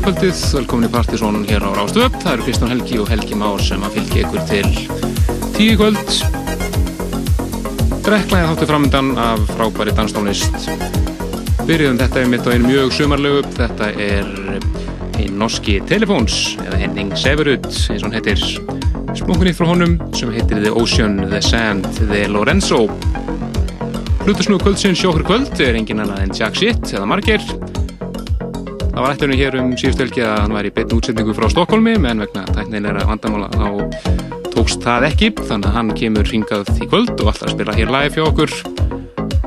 kvöldið, velkomin í Partisón hér á Rástöp. Það eru Kristján Helgi og Helgi Már sem að fylgja ykkur til tíu kvöld. Drekklaði þáttu framöndan af frábæri danstónlist. Byrjuðum þetta er mitt á einu mjög sumarlegu. Þetta er einn norski telefóns, eða Henning Severud, eins og hann heitir smunkunni frá honum, sem heitir The Ocean, The Sand, The Lorenzo. Hlutusnúðu kvöldsins sjókur kvöld er engin annað en Jack Shit eða Marger Það var ættunum hér um síðustu helgi að hann var í beitn útsendingu frá Stokkólmi menn vegna tæknilegra vandamála þá tókst það ekki þannig að hann kemur hringað í kvöld og alltaf spila hér live hjá okkur.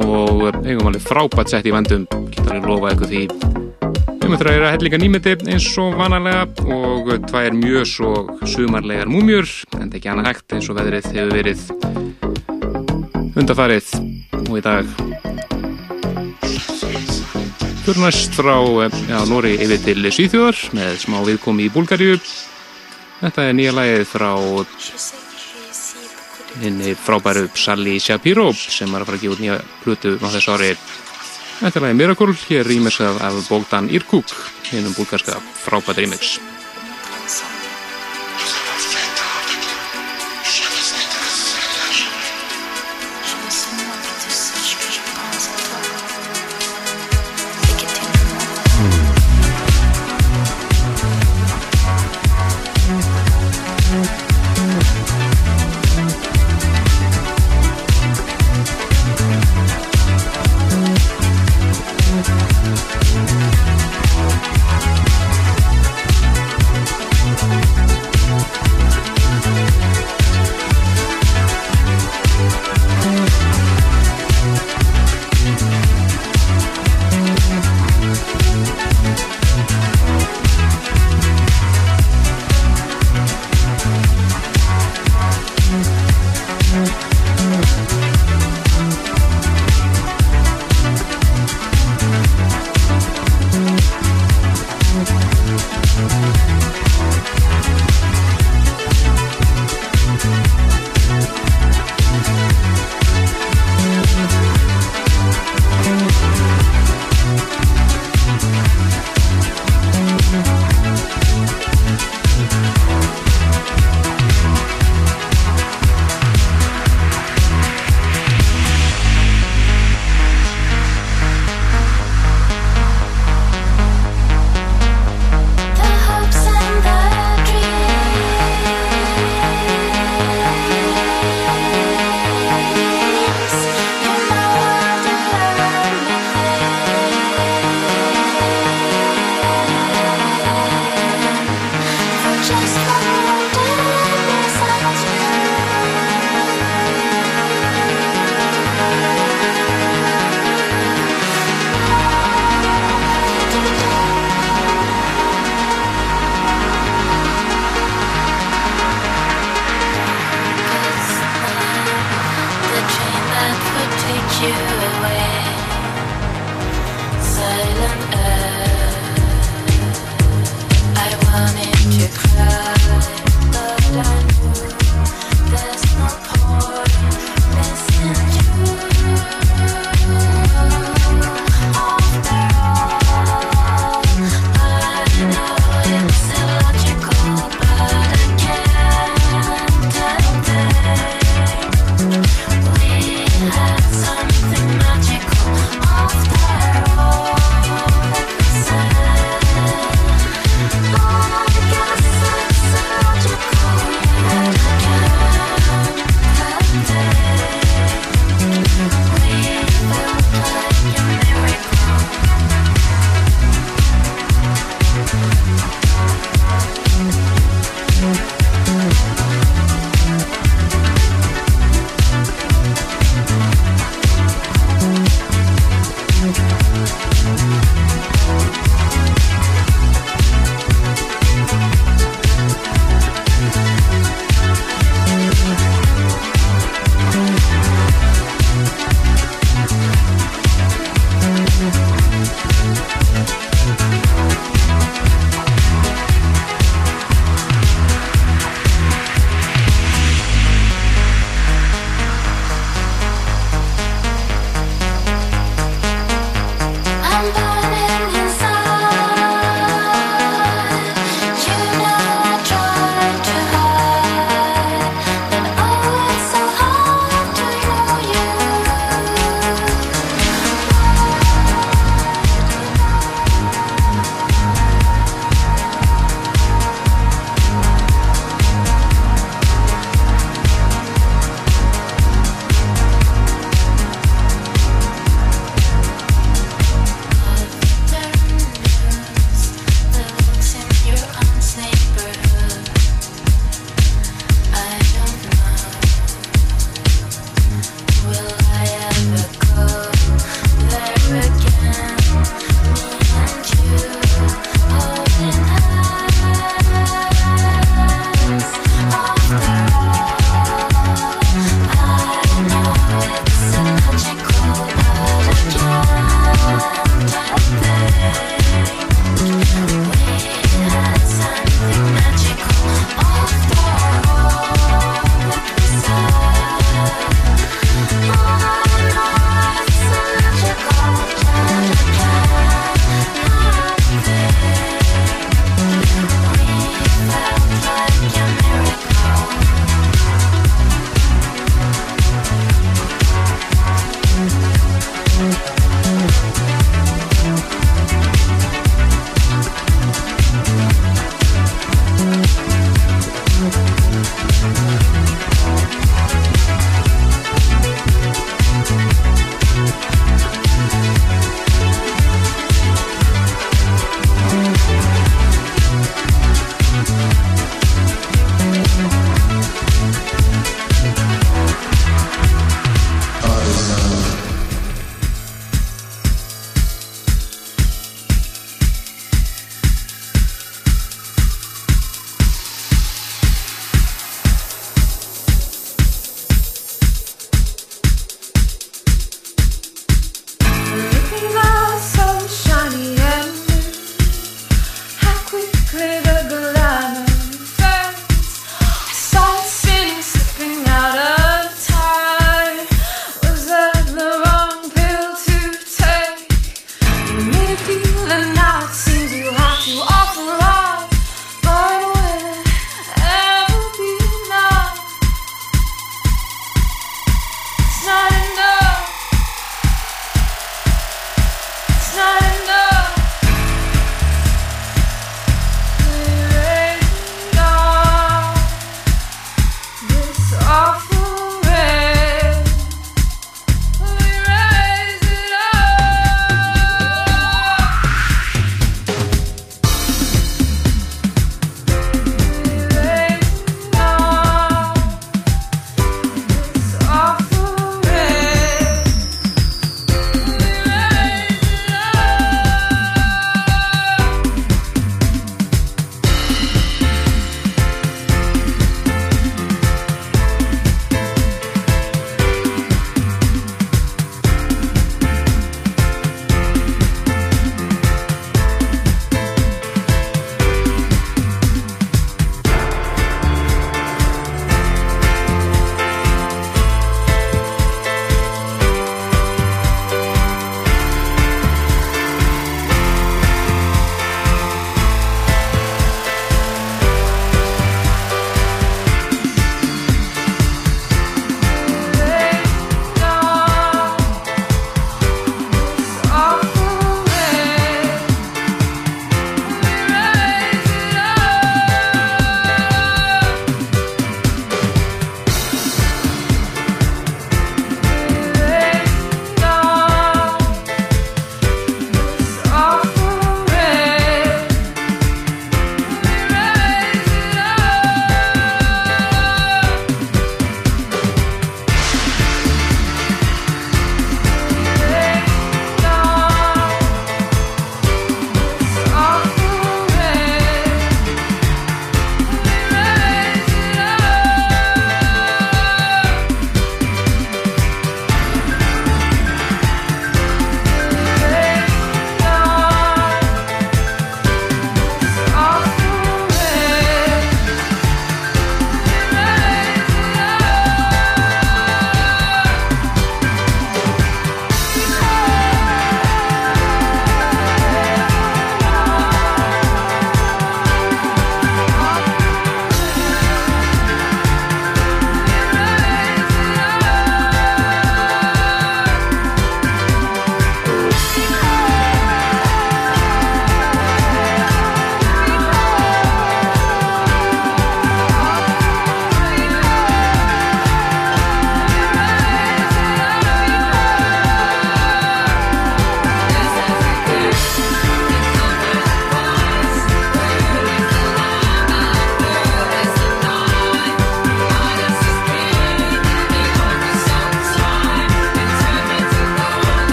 Og eigum alveg frábært sett í vandum getur alveg lofa eitthvað því. Við möttum að vera hellinga nýmyndi eins og vanalega og tvær mjög svo sumarlegar múmjur en ekki annað hægt eins og veðrið hefur verið undarfarið og í dag fyrir næst frá já, Nóri yfir til Svíþjóðar með smá viðkomi í Búlgaríu. Þetta er nýja lægið frá henni frábæru Sally Shapiro sem var að fara að gefa út nýja hlutu á þessu ári. Þetta er lægið Miracle hér rýmis af, Bogdan Irkuk hennum búlgarska frábært rýmix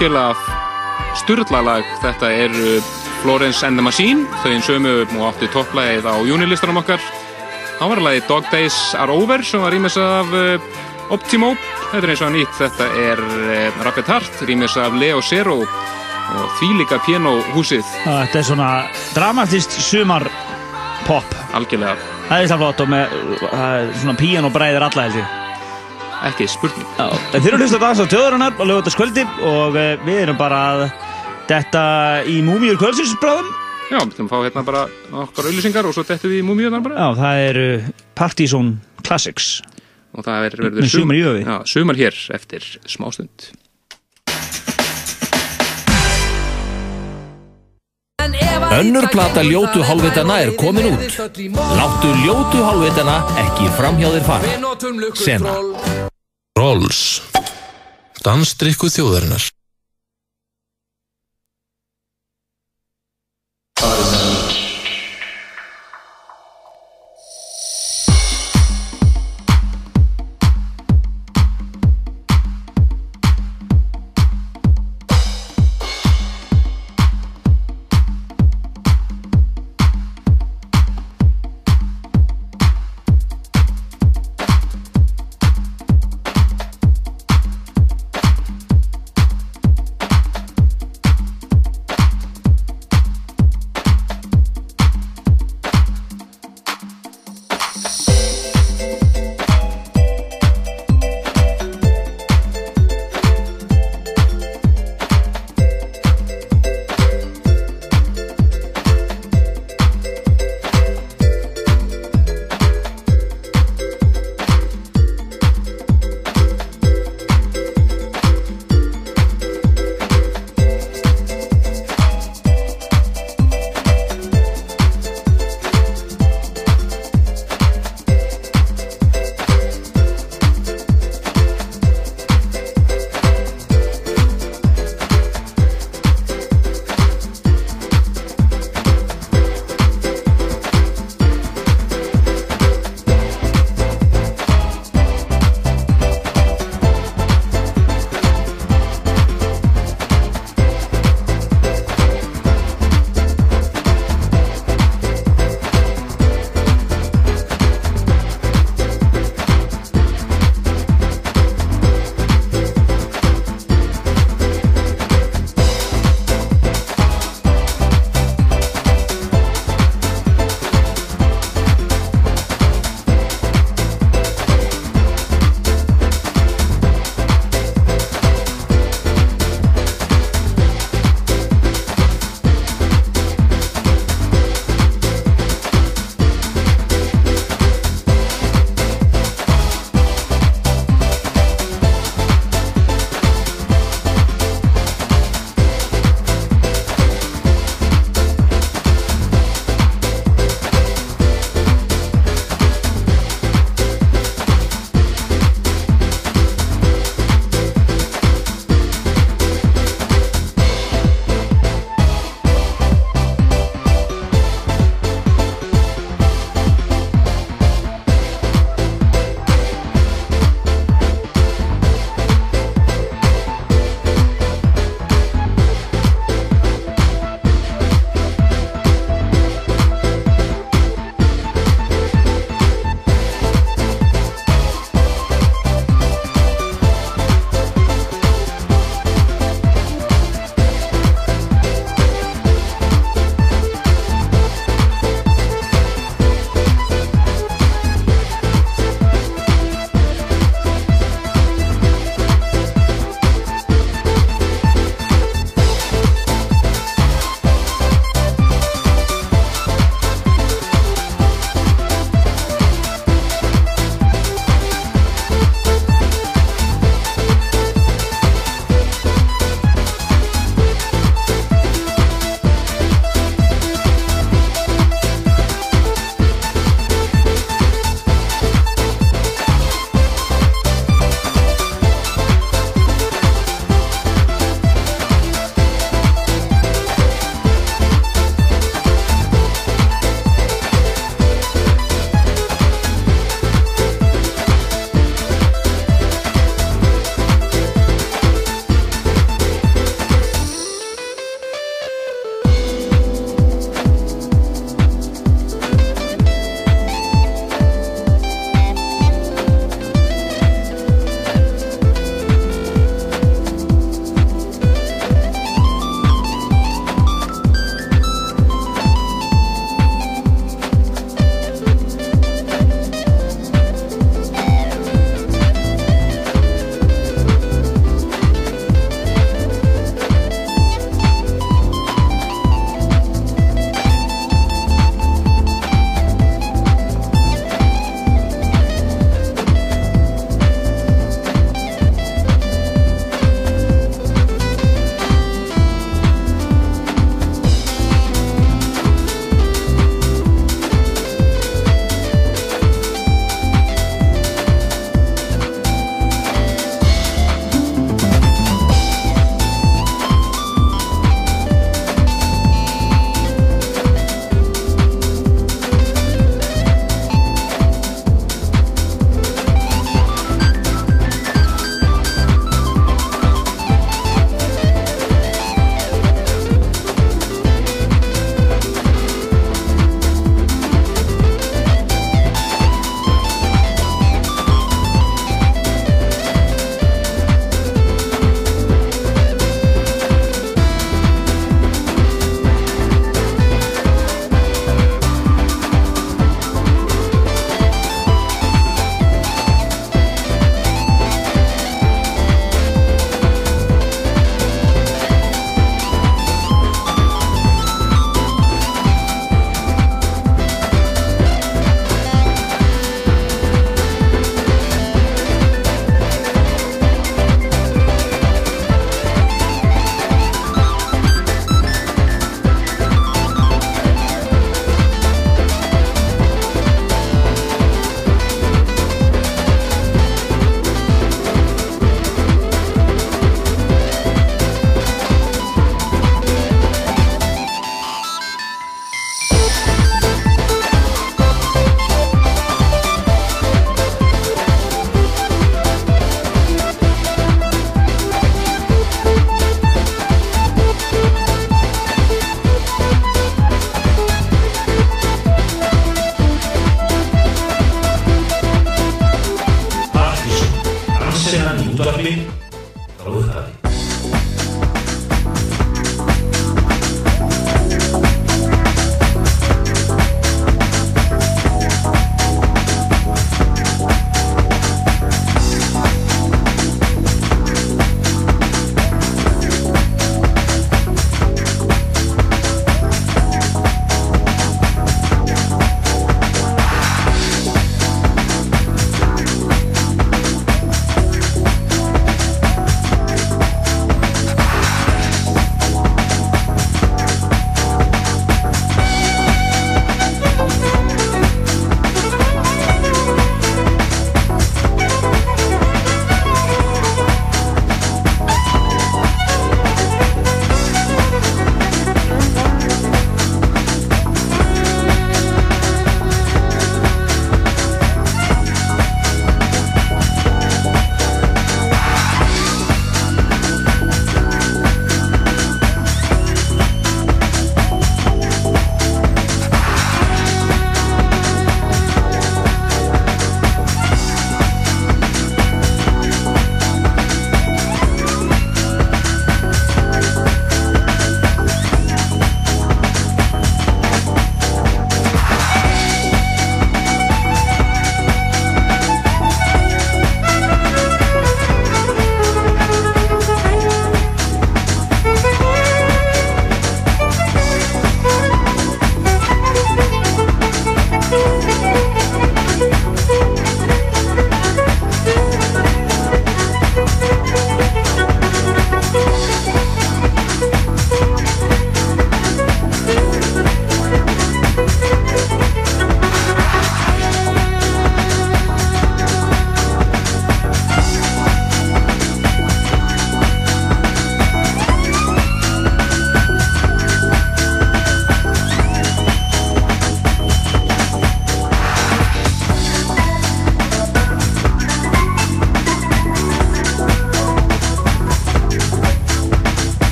algjörlega styrlalag. Þetta er Florence and the Machine, þau einn sömu og átti topplægið á júnilistarum okkar. Þá var lagið Dog Days Are Over sem var rýmis af uh, Optimo. Þetta er eins og nýtt. Þetta er uh, Rapid Heart, rýmis af Leo Zero og því líka pianohúsið. Þetta er svona dramatist sumar pop. Algjörlega. Það er það flott og með uh, svona pianobræðir alla held ég. Ekki spurning. Já, þeir eru að dansa á tjóðurinnar og lögum þetta skvöldi og uh, við erum bara að detta í múmiur kvöldsins-bráðum. Já, við ætlum að fá hérna bara okkar auðlýsingar og svo dettum við í múmiurnar bara. Já, það eru Partizón Classics. Og það er verður Með sumar í öfi. Já, sumar hér eftir smástund. Önnur plata ljótu hálfvitana er komin út. Láttu ljótu hálfvitana ekki framhjá þér fara. Sena. Rolls. Dansdrykku þjóðarinnar.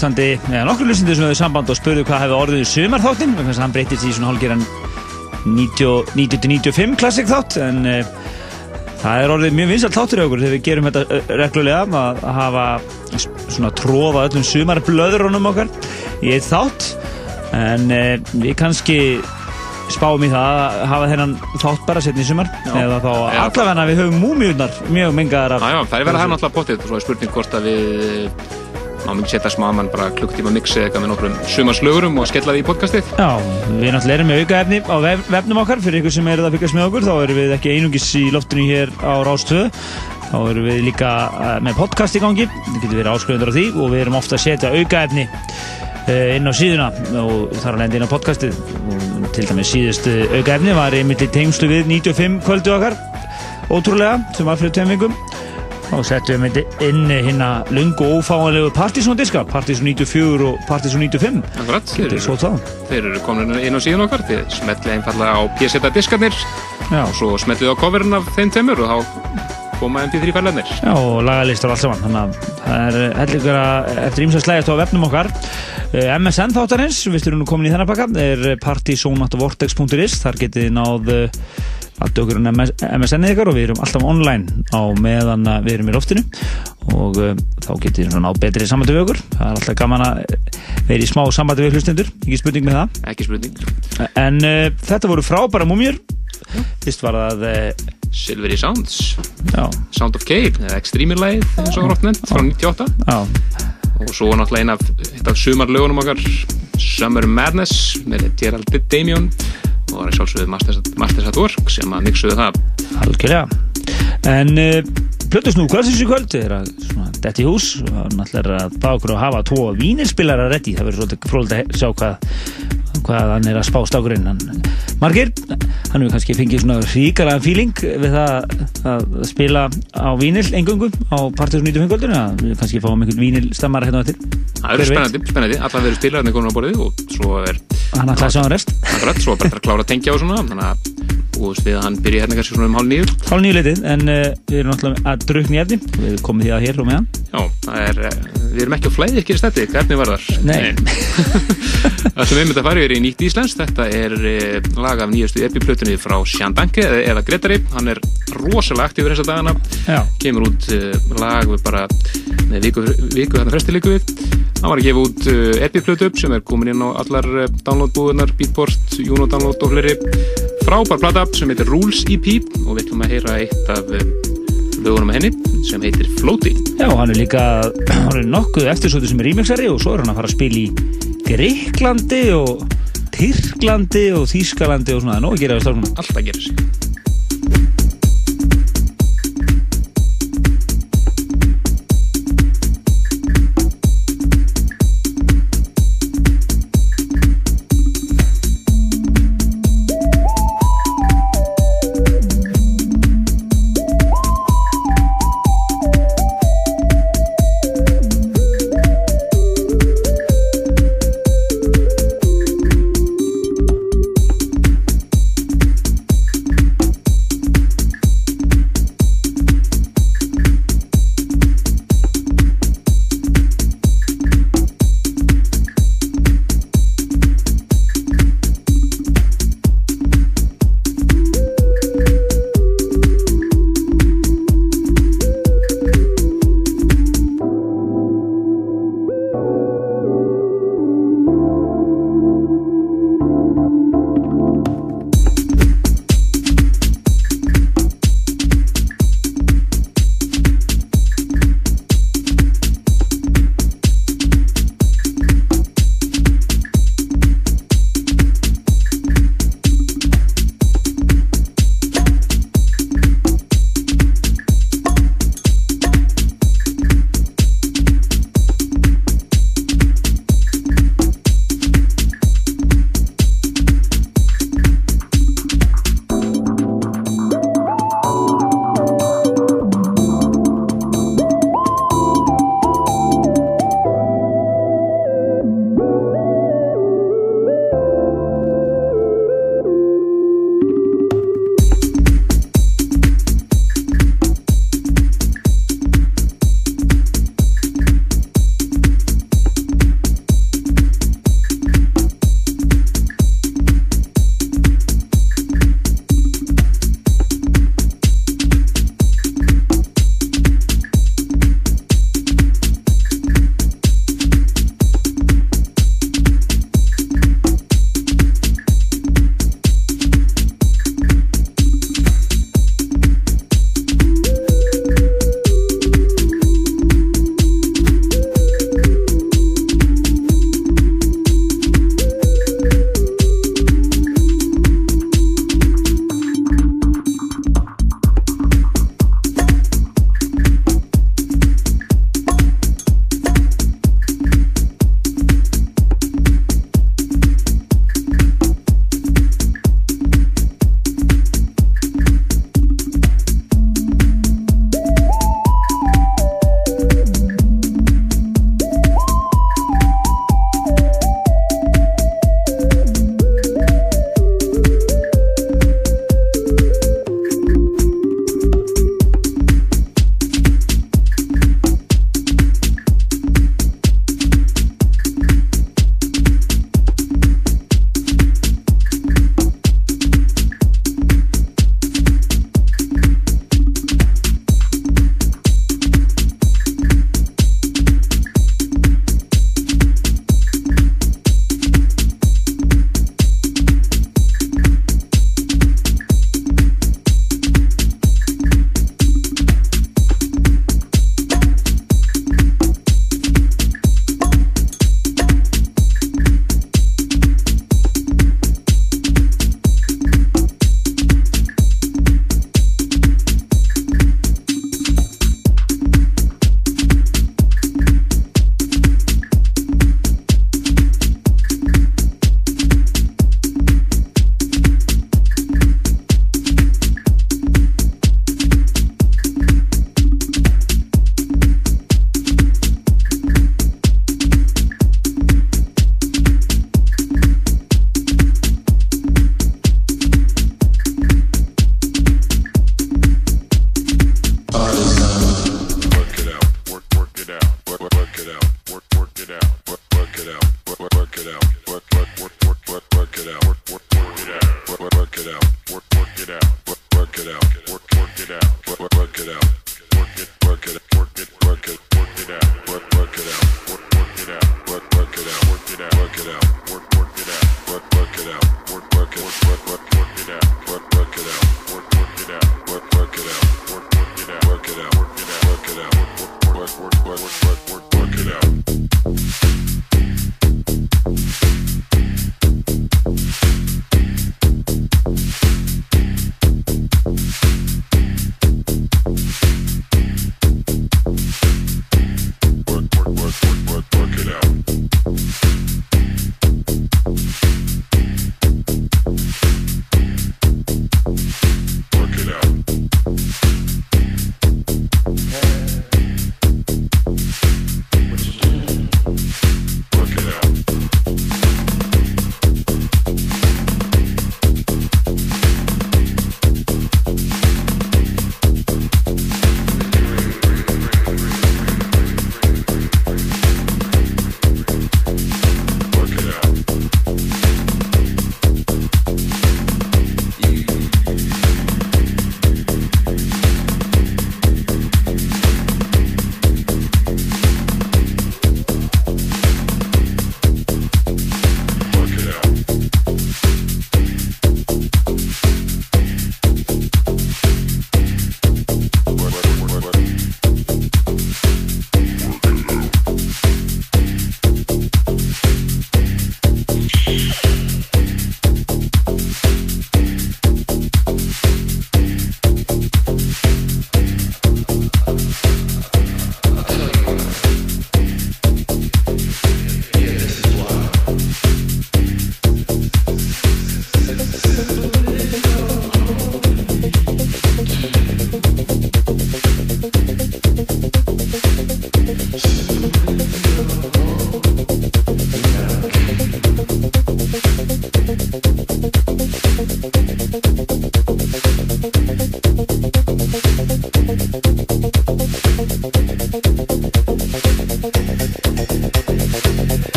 Hlustandi, eða nokkur hlustandi sem hefur samband og spurðu hvað hefur orðið í sumarþáttin þannig að hann breytist í svona hálfgerðan 90-95 klassik þátt en uh, það er orðið mjög vinsalt þáttur í okkur þegar við gerum þetta uh, reglulega að hafa svona tróða öllum sumarblöðurunum okkar í eitt þátt. En uh, við kannski spáum í það að hafa þennan þátt bara setni í sumar já. eða þá allavega við höfum múmiurnar mjög mengaðar af Já, já, það er verið að hafa náttúrulega potið og svo er spurning hvort að við maður myndi setja smaman bara klukktíma mixi eitthvað með nokkrum sumarslögurum og skella því í podcastið. Já, við náttúrulega erum með aukaefni á vef, vefnum okkar. Fyrir ykkur sem eru að fyrkast með okkur þá erum við ekki einungis í loftinu hér á Rástöðu þá erum við líka eh, með podcast í gangi. Það getur verið áskrifendur á því og við erum ofta að setja aukaefni eh, inn á síðuna og þar að lenda inn á podcastið. Og til dæmis síðust aukaefni var einmitt í tengslu við 95 kvöldu okkar. Ótrúlega sem var fyrir tveim vingum og settum við inn hérna lungu og ófáanlegu Partiðsson diska Partiðsson 94 og Partiðsson 95 Akkurat, þeir eru, þeir eru komin inn á síðan okkar þið smetlið einfallega á pjesseta diskarnir Já. og svo smetlið á coverin af þeim tömur og þá koma MP3 færlegnir Já, og lagalistar og allt saman. Þannig að það er heldur eftir ímsa slægast á vefnum okkar. Eh, MSN þáttarins, við styrum nú komin í þennan pakka er partysonatvortex.is þar getið náð alltaf okkur um MSN-ið ykkar og við erum alltaf online á meðan við erum í loftinu. Og uh, þá getur við ná betri samvættu við okkur. Það er alltaf gaman að vera í smá samvættu við hlustendur, ekki spurning með það. Ekki spurning. En uh, þetta voru frábæra múmjur fyrst var það uh, Silvery Sounds. Já. Sound of Cave, eins og grótt nefnt, frá 98 Já. og svo náttúrulega eina af sumarlögunum okkar Summer Madness með Gerald Damion og það er sjálfsögðið Masters at Work sem að miksuðu það. Algjörlega En eh, Plötusnú kvöldsins í kvöld er að þetta í hús og náttúrulega að bá okkur að hafa tvo vínirspillar að reddi, það verður svolítið fróld að sjá hvað, hvað hann er að spá stákurinn Margir, hann hefur kannski fengið svona ríkaraðan fíling við það að spila á vínil engungum á Partiðs 95 kvöldinu. Að við kannski fáum einhvern vínilstammar hérna til Það eru spennandi, spennandi, allar verður á borðið og svo er Hann ætlaði að klára að tengja á svona. Þannig að búist við að hann byrja hérna kannski svona um hálf nýju Hálf nýju litið, en uh, við erum náttúrulega að drukna í efni við komum því að hér og meðan. Já, er, uh, við erum ekki á flæði ekki í stætti, hvernig var þar? Nei. það sem við myndum að fara yfir í nýtt Íslands, þetta er eh, lag af nýjastu epiplötunni frá Sjandanke eða, Gretari, hann er rosalega aktífur þessa dagana, Já. kemur út uh, lag við bara með viku, viku þarna fresti líku við, hann var að gefa út uh, epiplötu sem er komin inn á allar uh, downloadbúðunar, Beatport, Juno Download og fleiri, frábær plata sem heitir Rules EP og við ætlum að heyra eitt af uh, lögunum að henni sem heitir Floaty. Já, hann er líka, hann er nokkuð eftirsótið sem er remixari og svo er hann að fara að spila í Greiklandi og Tyrklandi og Þýskalandi og svona, það er nóg að gera við stafnum. Alltaf gerir sig.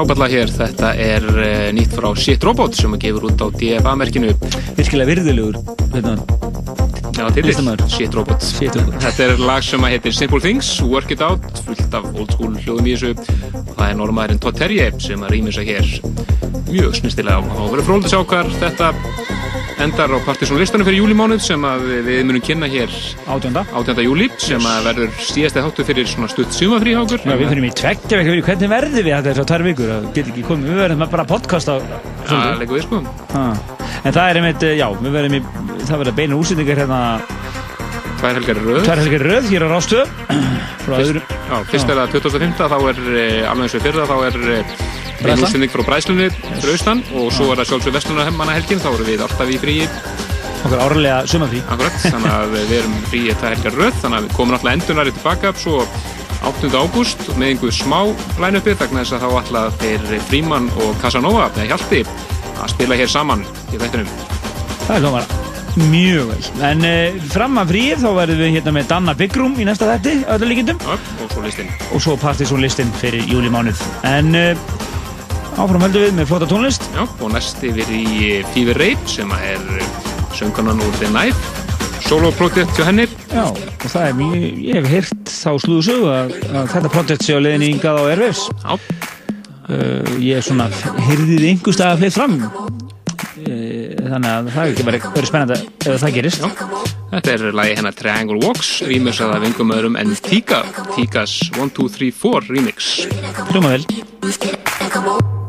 Já, frábætla hér, þetta er uh, nýtt frá Shit Robot sem að gefur út á DFA-merkinu. Virkilega virðulegur, hérna. Já, til þess, Shit Robot. Þetta er lag sem að heitir Simple Things, Work It Out, fullt af old school hljóðum í þessu. Það er normaðurinn Todd Terje sem að rýmur sig hér mjög snistilega fróðið að sjá hvað þetta endar á partysónlistanum fyrir júlimánuð sem við munum kynna hér 18. 18. júli sem verður síðasti þáttu fyrir svona stutt sumafríhákur við finnum í tveggja vekk hvernig verður við þetta? Þessar tær vikur það get ekki komið, við verðum bara podcast á Já, leikum við sko. En það er einmitt, já, við verðum í það verður beina úsendingar hérna. Tvær helgar röð. Tvær helgar röð hér á Rástöð Fyrst, já, fyrst er það 2005 þá er eh, alveg eins og fyrra þá er einu útsending frá Bræslunni fyrir austan og svo er það sjálfsög vestlunarhemmanna helgin. Þá erum við alltaf í fríi. Okkur árlega sumafrí Akkurat, þannig að við erum frí þetta helgar röð þannig að við komum alltaf endunari tilbaka. Svo 8. ágúst með einhver smá þakna þess að þá alltaf þeir Fríman og Casanova eða Hjalti að spila hér saman í þættunum Það er komað mjög vel. En uh, fram að fríð þá verðum við hérna með Danna Byggrum í næsta þætti öllu líkindum. Og svo listinn og svo Partiðsson listinn fyrir júlimánuð en uh, Áfram höldum við með flotta tónlist. Já, og næst yfir í Fever Rape sem er söngunan úr The Knife, soloprojekt hjá hennir. Já, og það er mjög, ég hef heyrt þá slúðu sögu að, að þetta projekt sé á leðinni yngað á Airwaves. Já. Uh, ég er svona, heyrðið einhver stað að fleið fram. Þannig að það er ekki verið spennandi ef það gerist. Já. Þetta er lagi hennar Triangle Walks, rýmurs að það vingum öðrum en Tíka, Tíkas 1, 2, 3, 4 remix. Hljóma vel.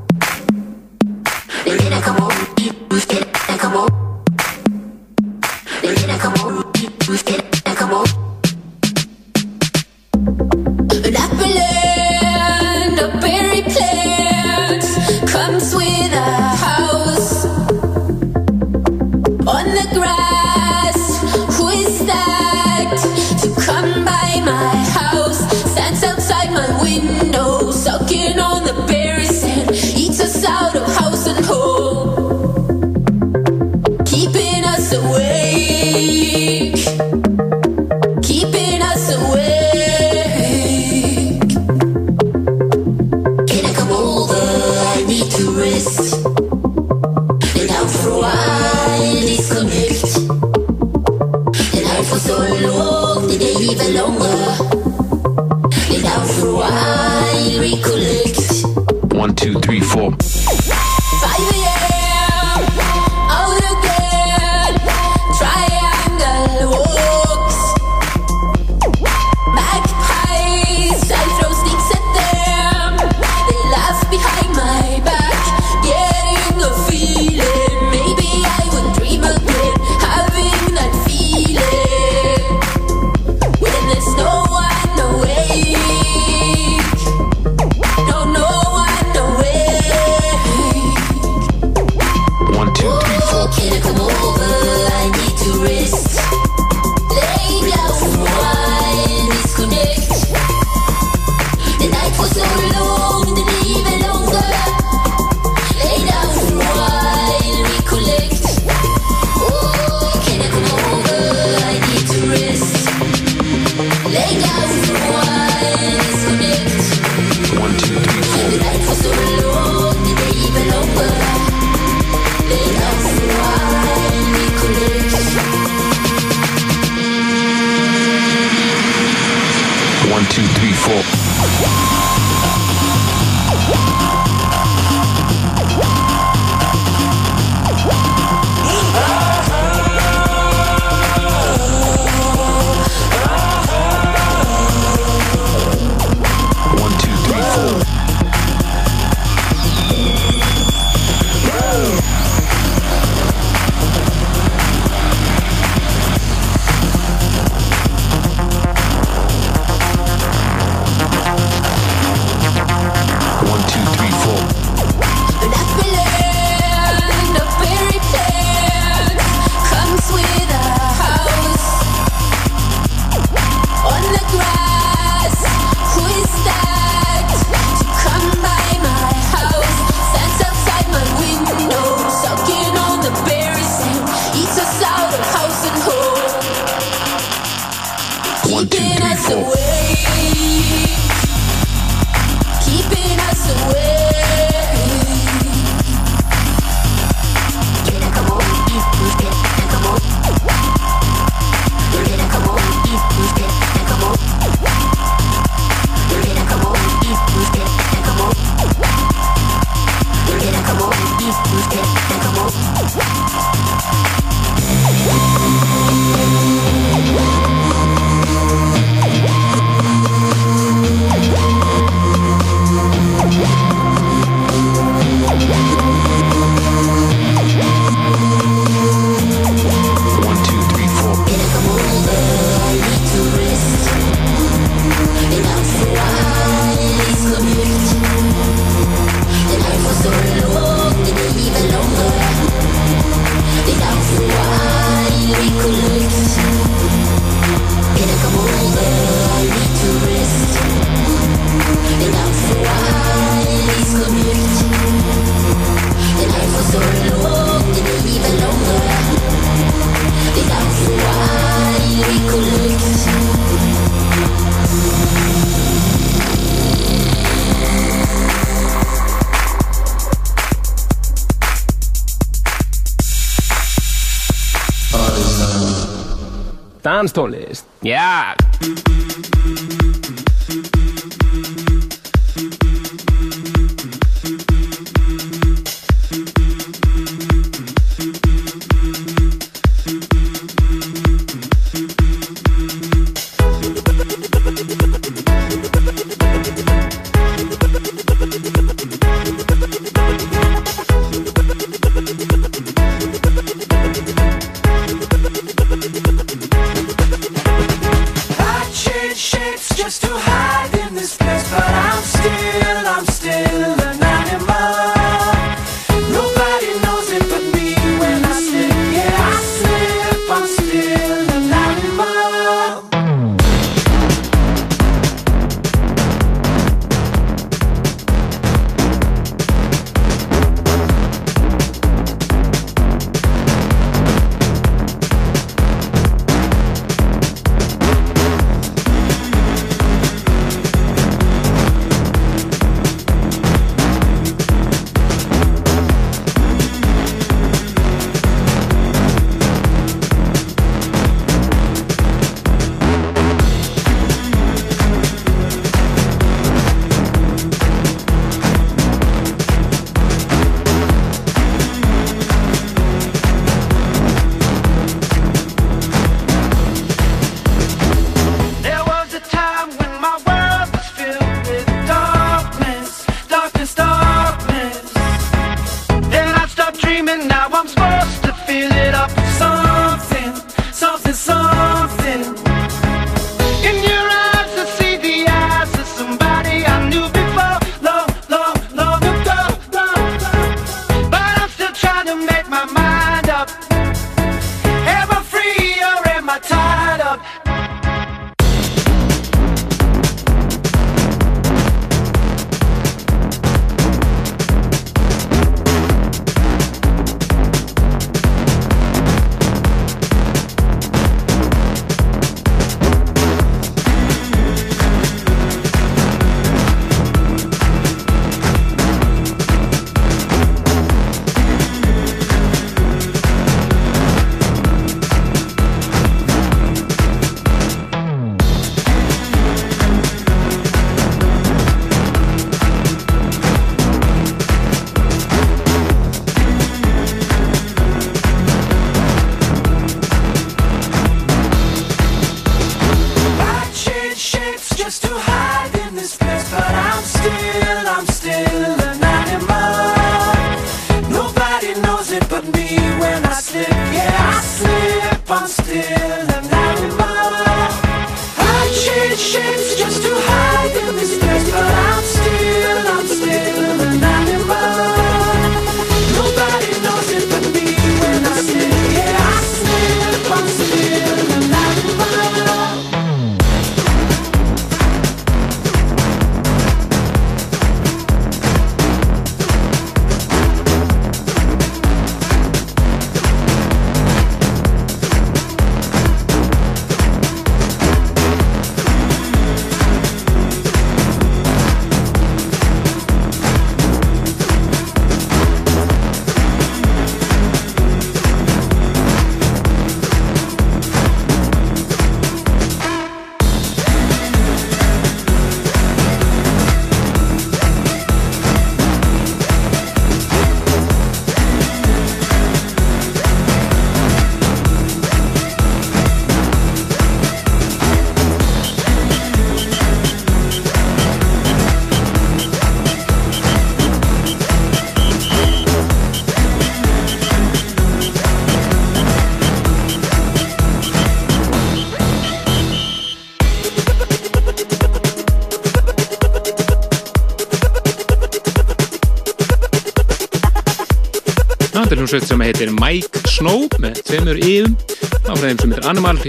Danstónlist,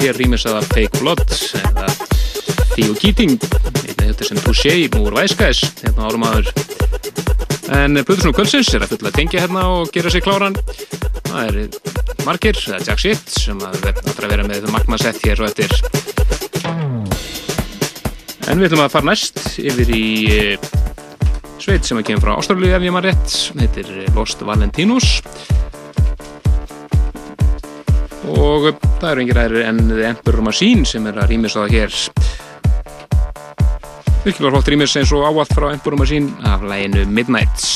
hér rýmis aða Fake Blood eða Theo Keating þetta sem Touché úr Væskæs hérna árum aður en Plutusnú Kvölsins er að fulla að tengja hérna og gera sig kláran. Það er margir, það er Jack Shit sem að það vera með magmasett hér og eftir. En við ætlum að fara næst yfir í eh, sveit sem að kemur frá Ástralju ef ég maður rétt, heitir Lost Valentinus. Og það eru yngir aðrir en The Emperor Machine sem er að rýmis á það hér. Virkilega flott rýmis eins og áallt frá Emperor Machine af læginu Midnights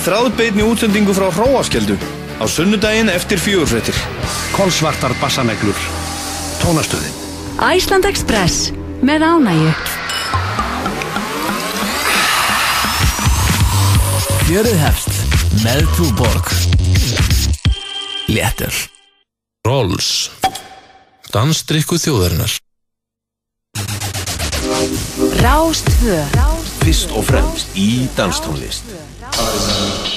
í þráðbeitni útsendingu frá Hróaskjöldu á sunnudaginn eftir fjögurfrettir. Kolsvartar bassaneglur. Tónastöðin. Æsland Express með ánægju. Fjörið hefst með Túborg. Léttur. Rolls. Dansdrykku þjóðarinnar. Rástvö. Fyrst og fremst í danstónlist. because of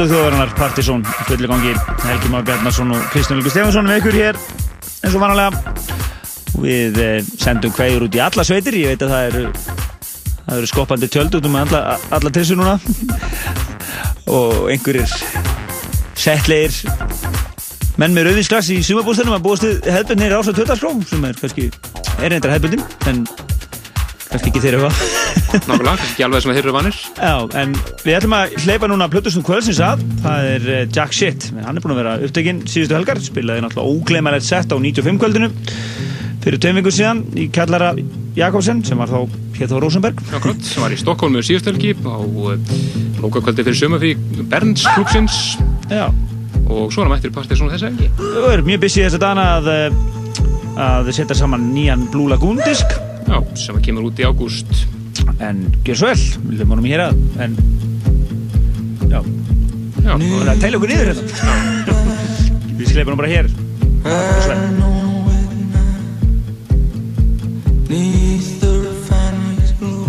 á Dansatu þjóðarinnar Partizón fulli gangi Helgi Már Bjarnarsson og Kristján Lukas Stefansson með ykkur hér eins og vanalega. Við eh, sendum kveður út í alla sveitir ég veit að það eru það eru skoppandi tjöld út um alla, alla trissu núna. Og einhverjir settlegir menn með rauðinsglass í sumabústanum að búast við hefðbundinir ás á töldarskró sem er kannski er reyndar hefðbundin en kannski ekki þeirra hvað Nákvæmlega, kannski ekki alveg sem að þeir eru vanir. Já, en við ætlum að hleypa núna Plutusnum kvöldsins að, það er eh, Jack Shit. Hann er búinn að vera upptekinn síðustu helgar. Spilaði náttúrulega ógleymalegt sett á 95 kvöldinu fyrir tveim vingur síðan í kallara Jakobsen sem var þá hér þá Rosenberg Akkurat, sem var í Stokkólmu síðustu helgi á lókakvöldi fyrir sömafí Berns klúpsins Já. og svo hann mættir partið svona þessa helgi. Við erum mjög þessa dana að eh, að setja saman nýjan Blue Lagoon disk. Já, sem að kemur út í ágúst en gjör svo vel, við hljóðum honum hér að en já, Já, við erum að tæla okkur niður hérna. Við sleipum hann bara hér. Gjör svo vel. Neath the refinery's glow,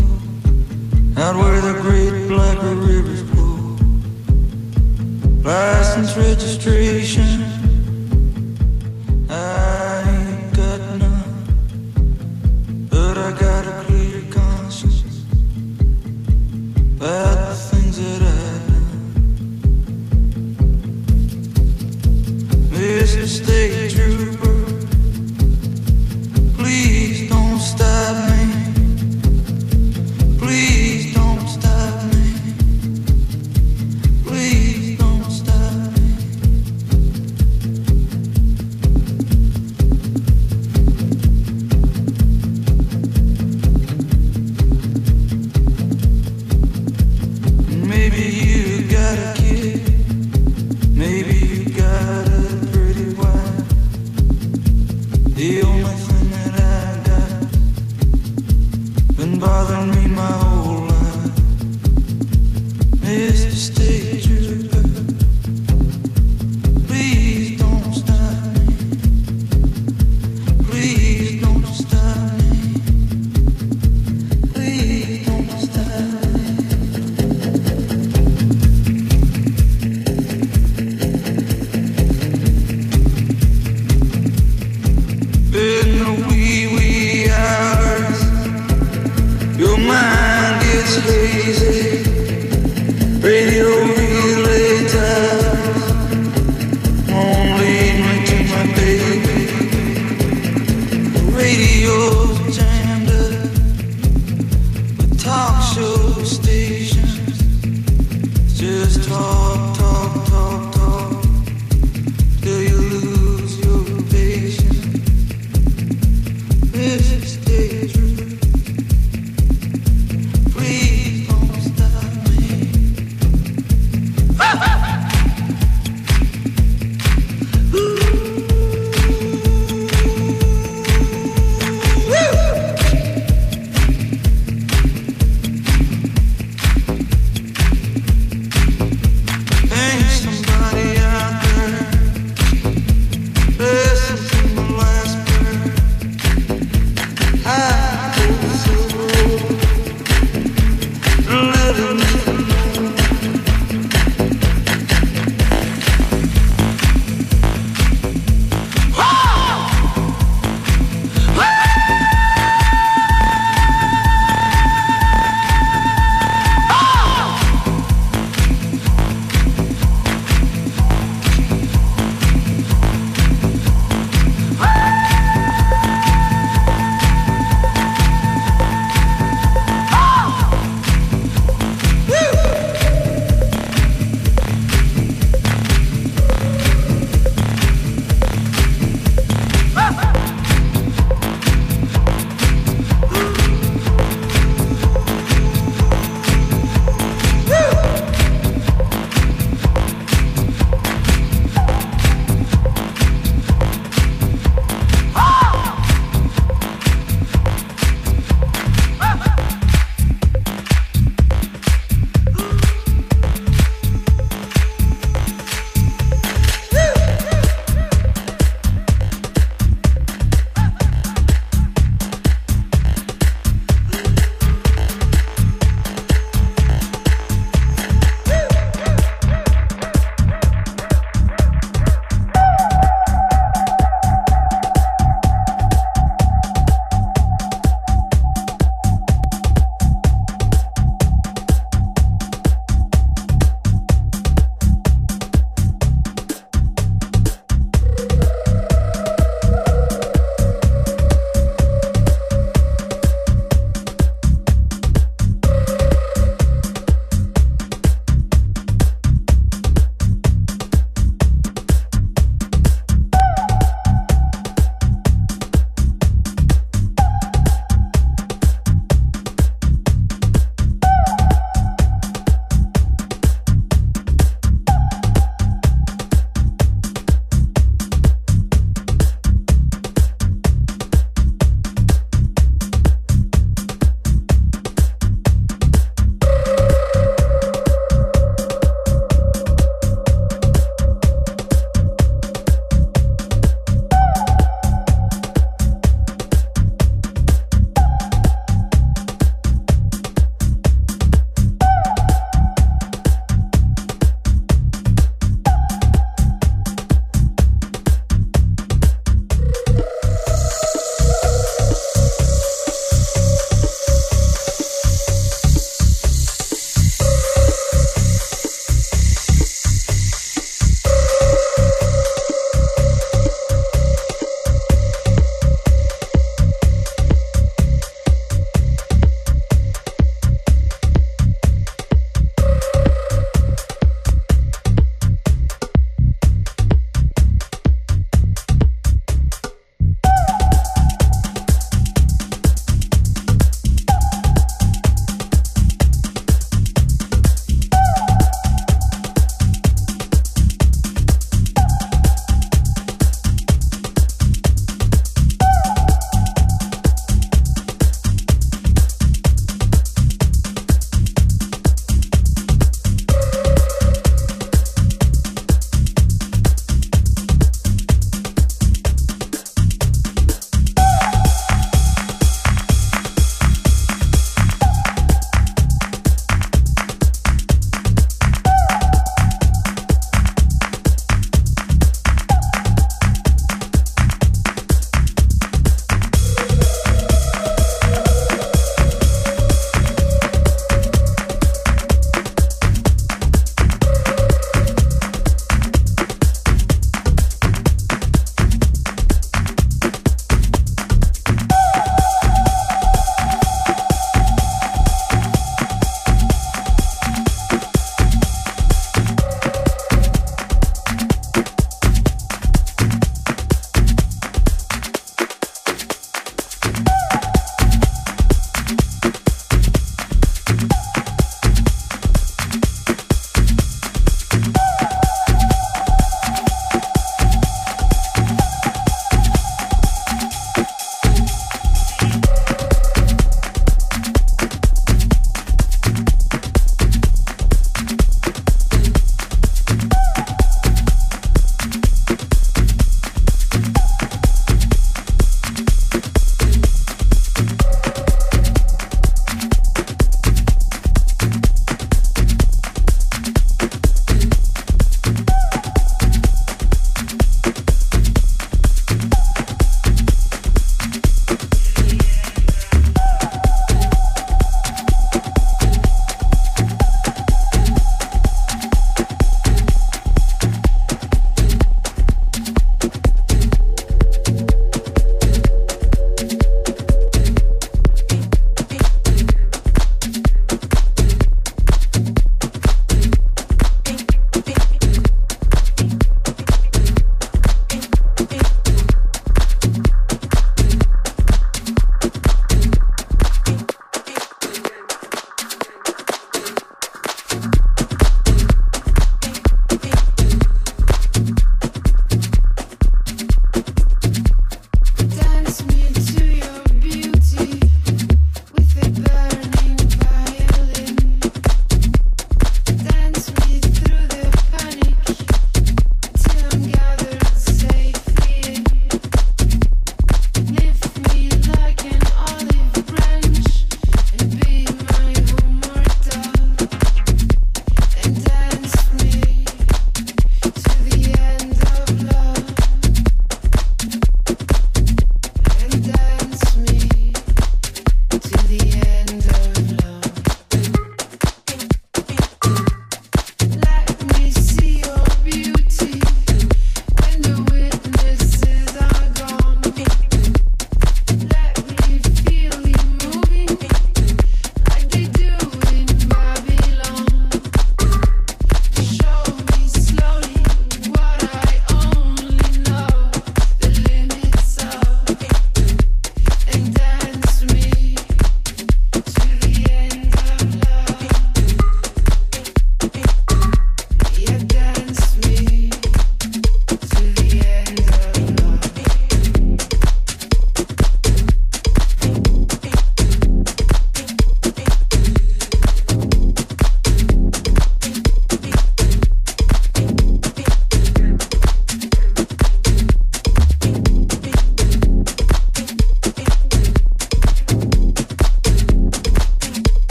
out where the great black rivers flow. License registration,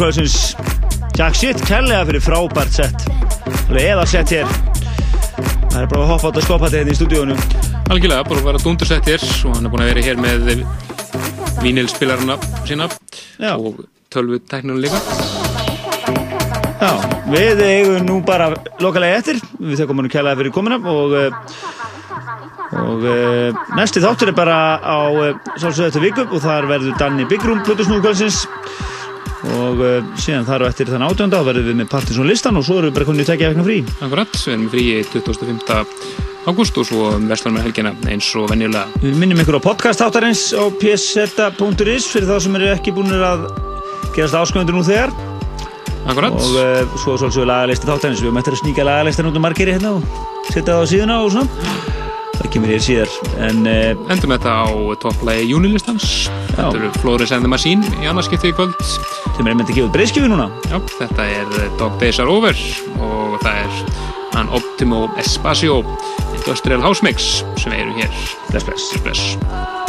Kvöldsins. Jack Shit kærlega fyrir frábært sett eða sett hér. Það er bara að hoppa átt að skopa þetta hérna í stúdíónu Algjörlega, bara að vera dundursett hér og hann er búin að vera hér með vínilspilarna sína Já. og tölvu tæknunum líka. Já, við eigum nú bara lokalega eftir. Við þakkum hann kærlega fyrir komuna og eh, og uh, næsti þáttur er bara á uh, sálsöðu þetta viku og þar verður Danni Byggrún Plutusúl Kvöldsins og uh, síðan þar og eftir þann átjönda verðum við með Partinsson listan og svo erum við bara komin í tekja vegna frí. Akkurat, við erum frí 25. ágúst og svo veslan með helgina eins og venjulega. Við minnum ykkur á podcast áttarins á pseta.is fyrir þá sem eru ekki búin að gerast ásköndur nú þegar. Akkurat og uh, svo svolítið lagalisti þáttarins. Við eftir að sníka lagalistan út um margir hérna og setja það á síðuna og svona það kemur hér síðar en uh, Endum þetta á topplægi júnilistans. Þetta eru Flores and the Machine í annarskipti í kvöld. sem er einmitt að gefa út breyðskifu núna. Já, þetta er Dog Days Are Over og það er hann Optimo Espacio Industrial House Mix sem erum hér. Bless, bless, bless.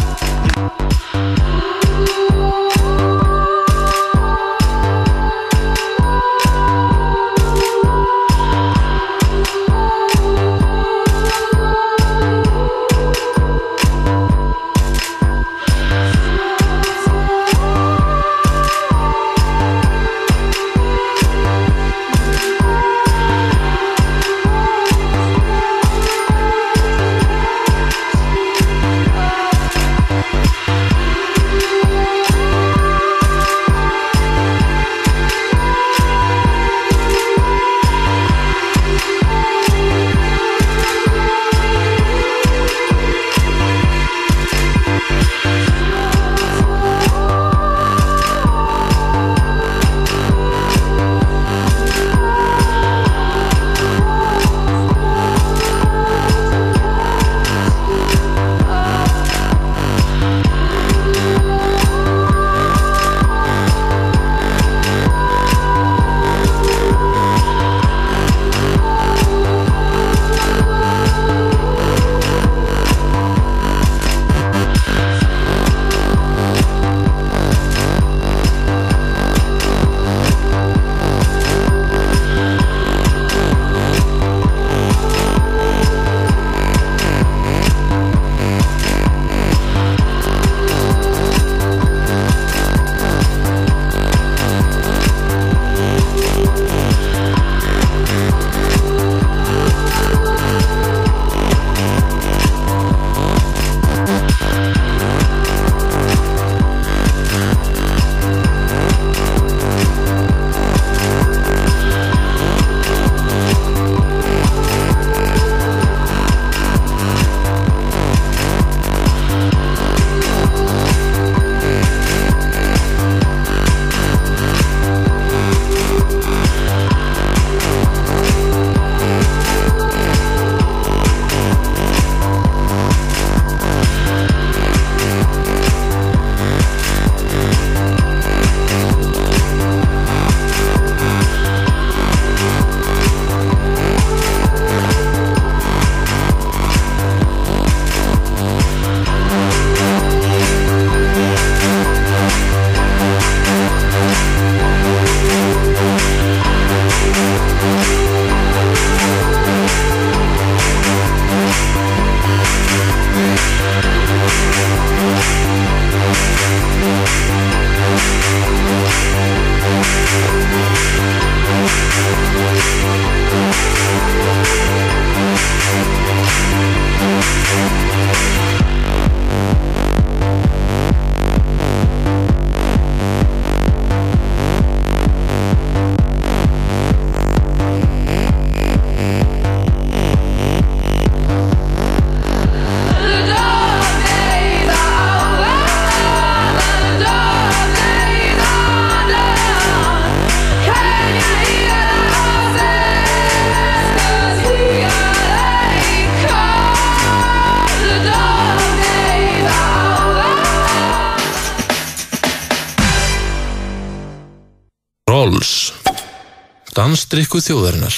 Þjóðarinnar